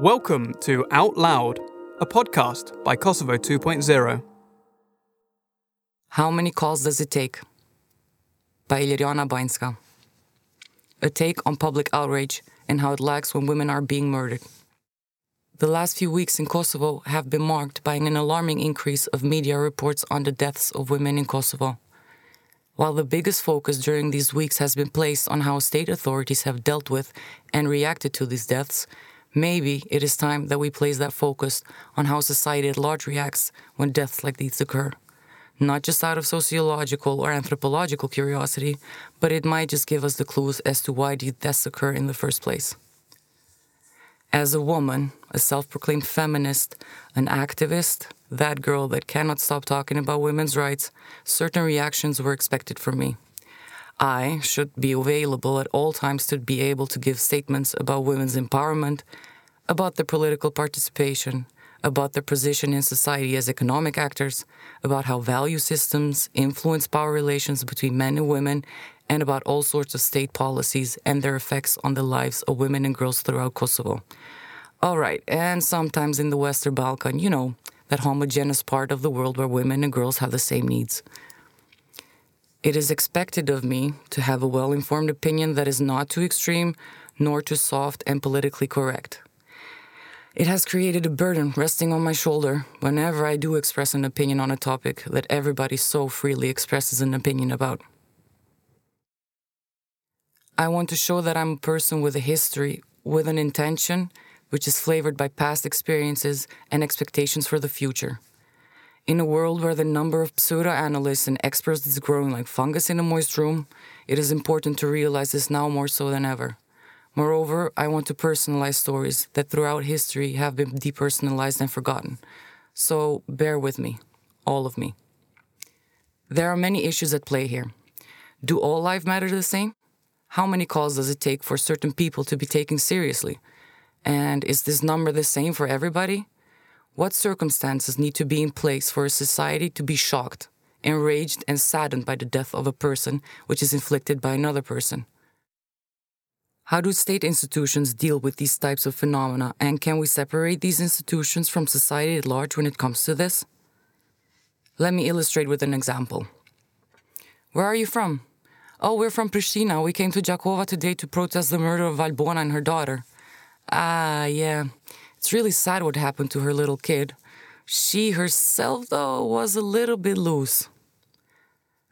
Welcome to Out Loud, a podcast by Kosovo 2.0. How many calls does it take? By Iliriana Banjska. A take on public outrage and how it lacks when women are being murdered. The last few weeks in Kosovo have been marked by an alarming increase of media reports on the deaths of women in Kosovo. While the biggest focus during these weeks has been placed on how state authorities have dealt with and reacted to these deaths, Maybe it is time that we place that focus on how society at large reacts when deaths like these occur. Not just out of sociological or anthropological curiosity, but it might just give us the clues as to why these deaths occur in the first place. As a woman, a self proclaimed feminist, an activist, that girl that cannot stop talking about women's rights, certain reactions were expected from me. I should be available at all times to be able to give statements about women's empowerment, about their political participation, about their position in society as economic actors, about how value systems influence power relations between men and women, and about all sorts of state policies and their effects on the lives of women and girls throughout Kosovo. All right, and sometimes in the Western Balkan, you know, that homogeneous part of the world where women and girls have the same needs. It is expected of me to have a well informed opinion that is not too extreme nor too soft and politically correct. It has created a burden resting on my shoulder whenever I do express an opinion on a topic that everybody so freely expresses an opinion about. I want to show that I'm a person with a history, with an intention, which is flavored by past experiences and expectations for the future. In a world where the number of pseudo analysts and experts is growing like fungus in a moist room, it is important to realize this now more so than ever. Moreover, I want to personalize stories that throughout history have been depersonalized and forgotten. So bear with me, all of me. There are many issues at play here. Do all life matter the same? How many calls does it take for certain people to be taken seriously? And is this number the same for everybody? What circumstances need to be in place for a society to be shocked, enraged, and saddened by the death of a person which is inflicted by another person? How do state institutions deal with these types of phenomena, and can we separate these institutions from society at large when it comes to this? Let me illustrate with an example. Where are you from? Oh, we're from Pristina. We came to Gjakova today to protest the murder of Valbona and her daughter. Ah, yeah. It's really sad what happened to her little kid. She herself, though, was a little bit loose.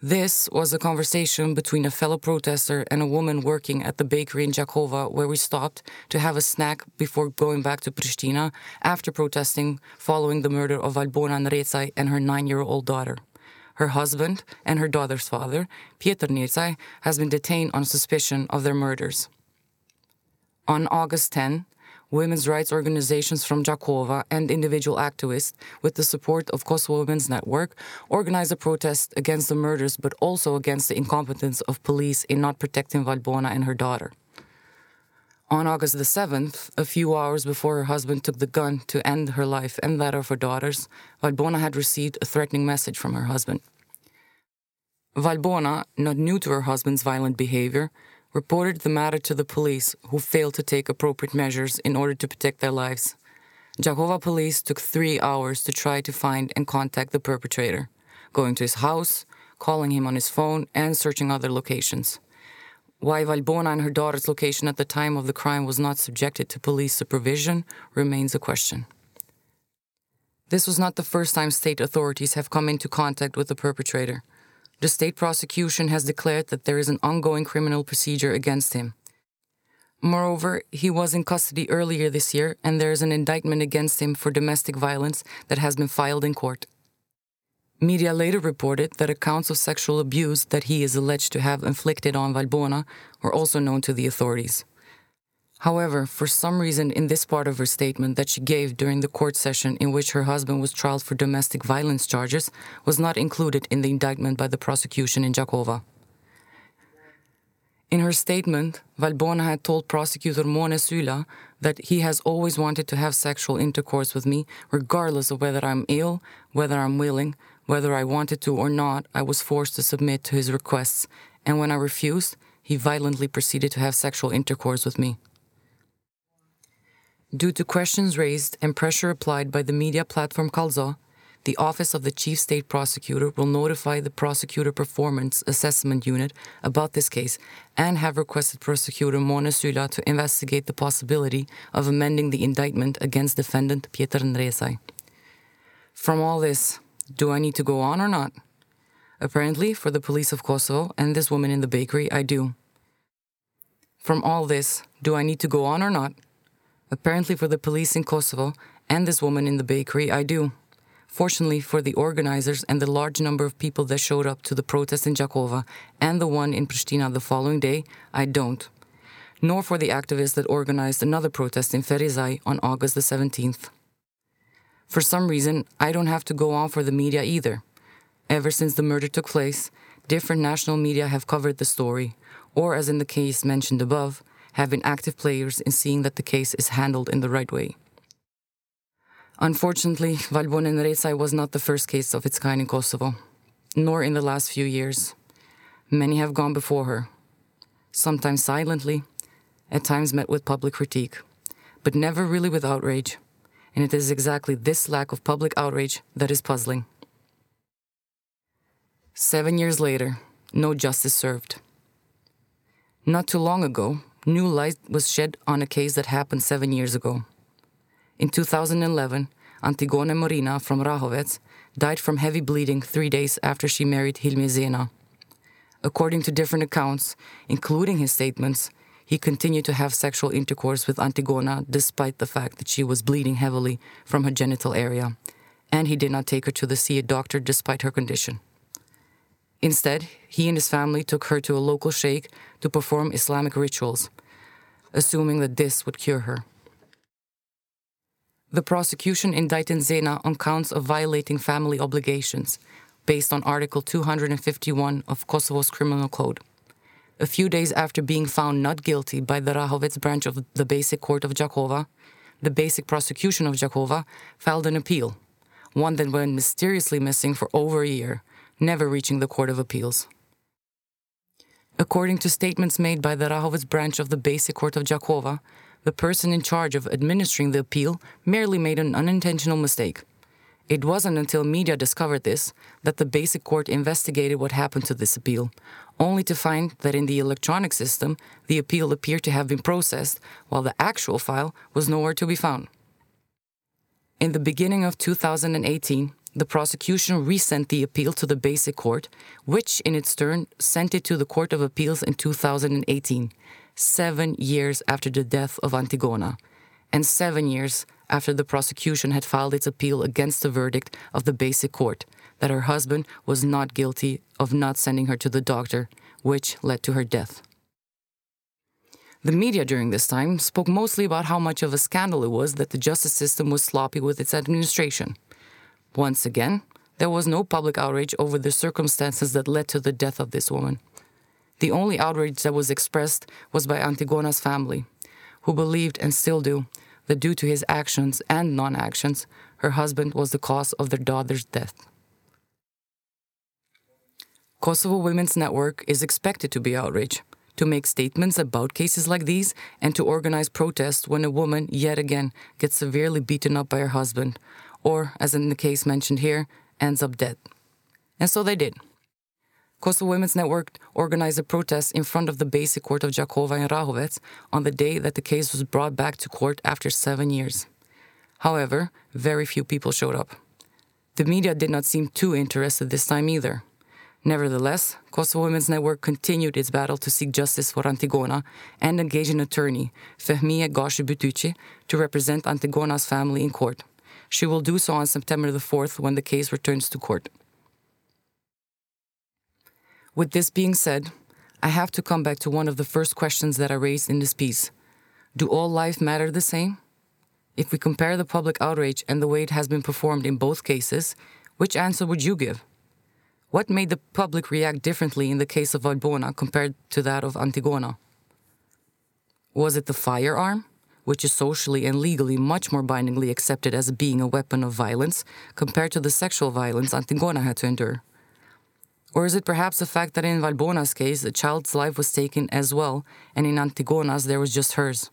This was a conversation between a fellow protester and a woman working at the bakery in Gjakova, where we stopped to have a snack before going back to Pristina after protesting following the murder of Valbona Nrecaj and her nine year old daughter. Her husband and her daughter's father, Pieter Nrecaj, has been detained on suspicion of their murders. On August 10, women's rights organizations from Gjakova and individual activists, with the support of Kosovo Women's Network, organized a protest against the murders but also against the incompetence of police in not protecting Valbona and her daughter. On August the 7th, a few hours before her husband took the gun to end her life and that of her daughters, Valbona had received a threatening message from her husband. Valbona, not new to her husband's violent behavior, reported the matter to the police, who failed to take appropriate measures in order to protect their lives. Gjakova police took three hours to try to find and contact the perpetrator, going to his house, calling him on his phone, and searching other locations. Why Valbona and her daughter's location at the time of the crime was not subjected to police supervision remains a question. This was not the first time state authorities have come into contact with the perpetrator the state prosecution has declared that there is an ongoing criminal procedure against him. Moreover, he was in custody earlier this year, and there is an indictment against him for domestic violence that has been filed in court. Media later reported that accounts of sexual abuse that he is alleged to have inflicted on Valbona were also known to the authorities. However, for some reason in this part of her statement that she gave during the court session in which her husband was tried for domestic violence charges was not included in the indictment by the prosecution in Gjakova. In her statement, Valbona had told prosecutor Mone Sylla that he has always wanted to have sexual intercourse with me, regardless of whether I'm ill, whether I'm willing, whether I wanted to or not, I was forced to submit to his requests, and when I refused, he violently proceeded to have sexual intercourse with me. Due to questions raised and pressure applied by the media platform Kallxo, the Office of the Chief State Prosecutor will notify the Prosecutor Performance Assessment Unit about this case and have requested Prosecutor Mona Sula to investigate the possibility of amending the indictment against defendant Pieter Nrecaj. From all this, do I need to go on or not? Apparently, for the police of Kosovo and this woman in the bakery, I do. From all this, do I need to go on or not? Apparently, for the police in Kosovo and this woman in the bakery, I do. Fortunately for the organizers and the large number of people that showed up to the protest in Gjakova and the one in Pristina the following day, I don't. Nor for the activists that organized another protest in Ferizaj on August the 17th. For some reason, I don't have to go on for the media either. Ever since the murder took place, different national media have covered the story, or as in the case mentioned above, have been active players in seeing that the case is handled in the right way. Unfortunately, Valbona Nrecaj was not the first case of its kind in Kosovo, nor in the last few years. Many have gone before her, sometimes silently, at times met with public critique, but never really with outrage. And it is exactly this lack of public outrage that is puzzling. Seven years later, no justice served. Not too long ago, new light was shed on a case that happened seven years ago. In 2011, Antigone Morina from Rahovec died from heavy bleeding three days after she married Hilmi Zena. According to different accounts, including his statements, he continued to have sexual intercourse with Antigona despite the fact that she was bleeding heavily from her genital area, and he did not take her to the see a doctor despite her condition. Instead, he and his family took her to a local sheikh to perform Islamic rituals, assuming that this would cure her. The prosecution indicted Zena on counts of violating family obligations based on Article 251 of Kosovo's Criminal Code. A few days after being found not guilty by the Rahovec branch of the Basic Court of Gjakova, the Basic Prosecution of Gjakova filed an appeal, one that went mysteriously missing for over a year, never reaching the Court of Appeals. According to statements made by the Rahovec branch of the Basic Court of Gjakova, the person in charge of administering the appeal merely made an unintentional mistake. It wasn't until media discovered this that the basic court investigated what happened to this appeal, only to find that in the electronic system, the appeal appeared to have been processed, while the actual file was nowhere to be found. In the beginning of 2018, the prosecution resent the appeal to the basic court, which in its turn sent it to the Court of Appeals in 2018 seven years after the death of Antigona, and seven years after the prosecution had filed its appeal against the verdict of the basic court that her husband was not guilty of not sending her to the doctor, which led to her death. The media during this time spoke mostly about how much of a scandal it was that the justice system was sloppy with its administration. Once again, there was no public outrage over the circumstances that led to the death of this woman. The only outrage that was expressed was by Antigona's family, who believed and still do that due to his actions and non actions, her husband was the cause of their daughter's death. Kosovo Women's Network is expected to be outraged, to make statements about cases like these, and to organize protests when a woman, yet again, gets severely beaten up by her husband, or, as in the case mentioned here, ends up dead. And so they did. Kosovo Women's Network organized a protest in front of the basic court of Gjakova in Rahovec on the day that the case was brought back to court after seven years. However, very few people showed up. The media did not seem too interested this time either. Nevertheless, Kosovo Women's Network continued its battle to seek justice for Antigona and engage an attorney, Fehmie Gashi Bytyqi, to represent Antigona's family in court. She will do so on September the 4th when the case returns to court. With this being said, I have to come back to one of the first questions that I raised in this piece. Do all life matter the same? If we compare the public outrage and the way it has been performed in both cases, which answer would you give? What made the public react differently in the case of Valbona compared to that of Antigona? Was it the firearm, which is socially and legally much more bindingly accepted as being a weapon of violence compared to the sexual violence Antigona had to endure? Or is it perhaps the fact that in Valbona's case, a child's life was taken as well, and in Antigona's, there was just hers?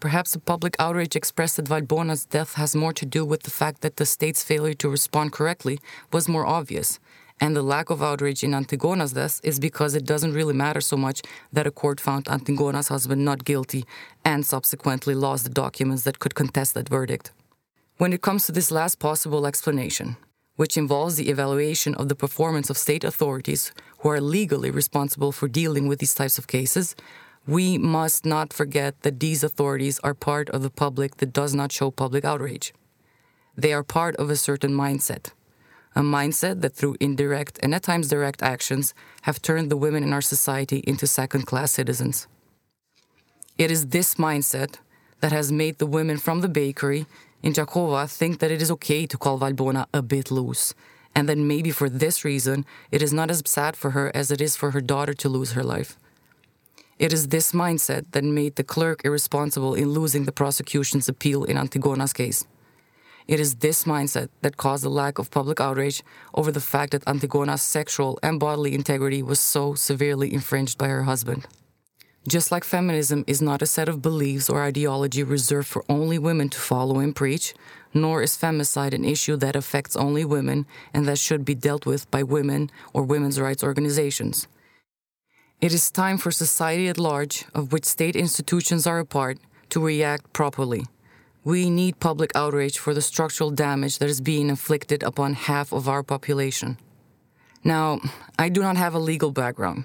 Perhaps the public outrage expressed at Valbona's death has more to do with the fact that the state's failure to respond correctly was more obvious, and the lack of outrage in Antigona's death is because it doesn't really matter so much that a court found Antigona's husband not guilty and subsequently lost the documents that could contest that verdict. When it comes to this last possible explanation, which involves the evaluation of the performance of state authorities who are legally responsible for dealing with these types of cases, we must not forget that these authorities are part of the public that does not show public outrage. They are part of a certain mindset, a mindset that through indirect and at times direct actions have turned the women in our society into second class citizens. It is this mindset that has made the women from the bakery in Gjakova think that it is okay to call Valbona a bit loose, and that maybe for this reason it is not as sad for her as it is for her daughter to lose her life. It is this mindset that made the clerk irresponsible in losing the prosecution's appeal in Antigona's case. It is this mindset that caused the lack of public outrage over the fact that Antigona's sexual and bodily integrity was so severely infringed by her husband. Just like feminism is not a set of beliefs or ideology reserved for only women to follow and preach, nor is femicide an issue that affects only women and that should be dealt with by women or women's rights organizations. It is time for society at large, of which state institutions are a part, to react properly. We need public outrage for the structural damage that is being inflicted upon half of our population. Now, I do not have a legal background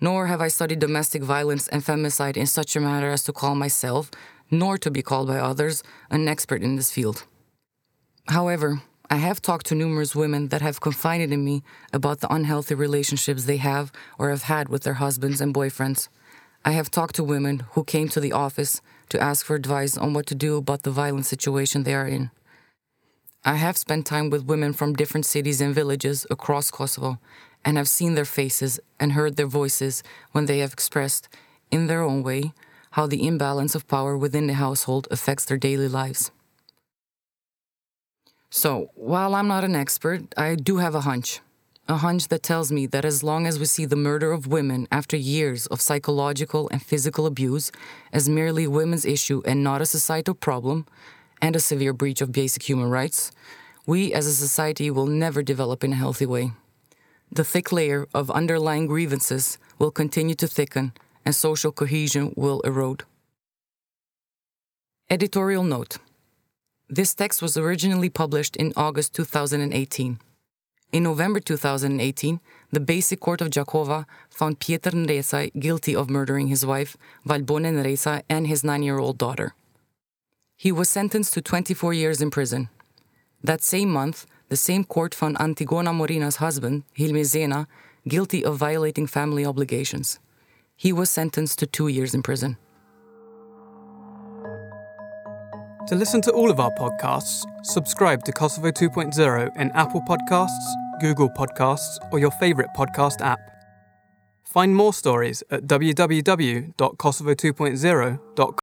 nor have I studied domestic violence and femicide in such a manner as to call myself, nor to be called by others, an expert in this field. However, I have talked to numerous women that have confided in me about the unhealthy relationships they have or have had with their husbands and boyfriends. I have talked to women who came to the office to ask for advice on what to do about the violent situation they are in. I have spent time with women from different cities and villages across Kosovo and have seen their faces and heard their voices when they have expressed, in their own way, how the imbalance of power within the household affects their daily lives. So, while I'm not an expert, I do have a hunch. A hunch that tells me that as long as we see the murder of women after years of psychological and physical abuse as merely a women's issue and not a societal problem, and a severe breach of basic human rights, we as a society will never develop in a healthy way the thick layer of underlying grievances will continue to thicken and social cohesion will erode. Editorial note This text was originally published in August 2018. In November 2018, the Basic Court of Gjakova found Pieter Nrecaj guilty of murdering his wife, Valbone Nrecaj, and his nine year old daughter. He was sentenced to 24 years in prison. That same month, the same court found Antigona Morina's husband, Hilmi Zena, guilty of violating family obligations. He was sentenced to two years in prison. To listen to all of our podcasts, subscribe to Kosovo 2.0 in Apple Podcasts, Google Podcasts, or your favourite podcast app. Find more stories at www.kosovo2.0.com.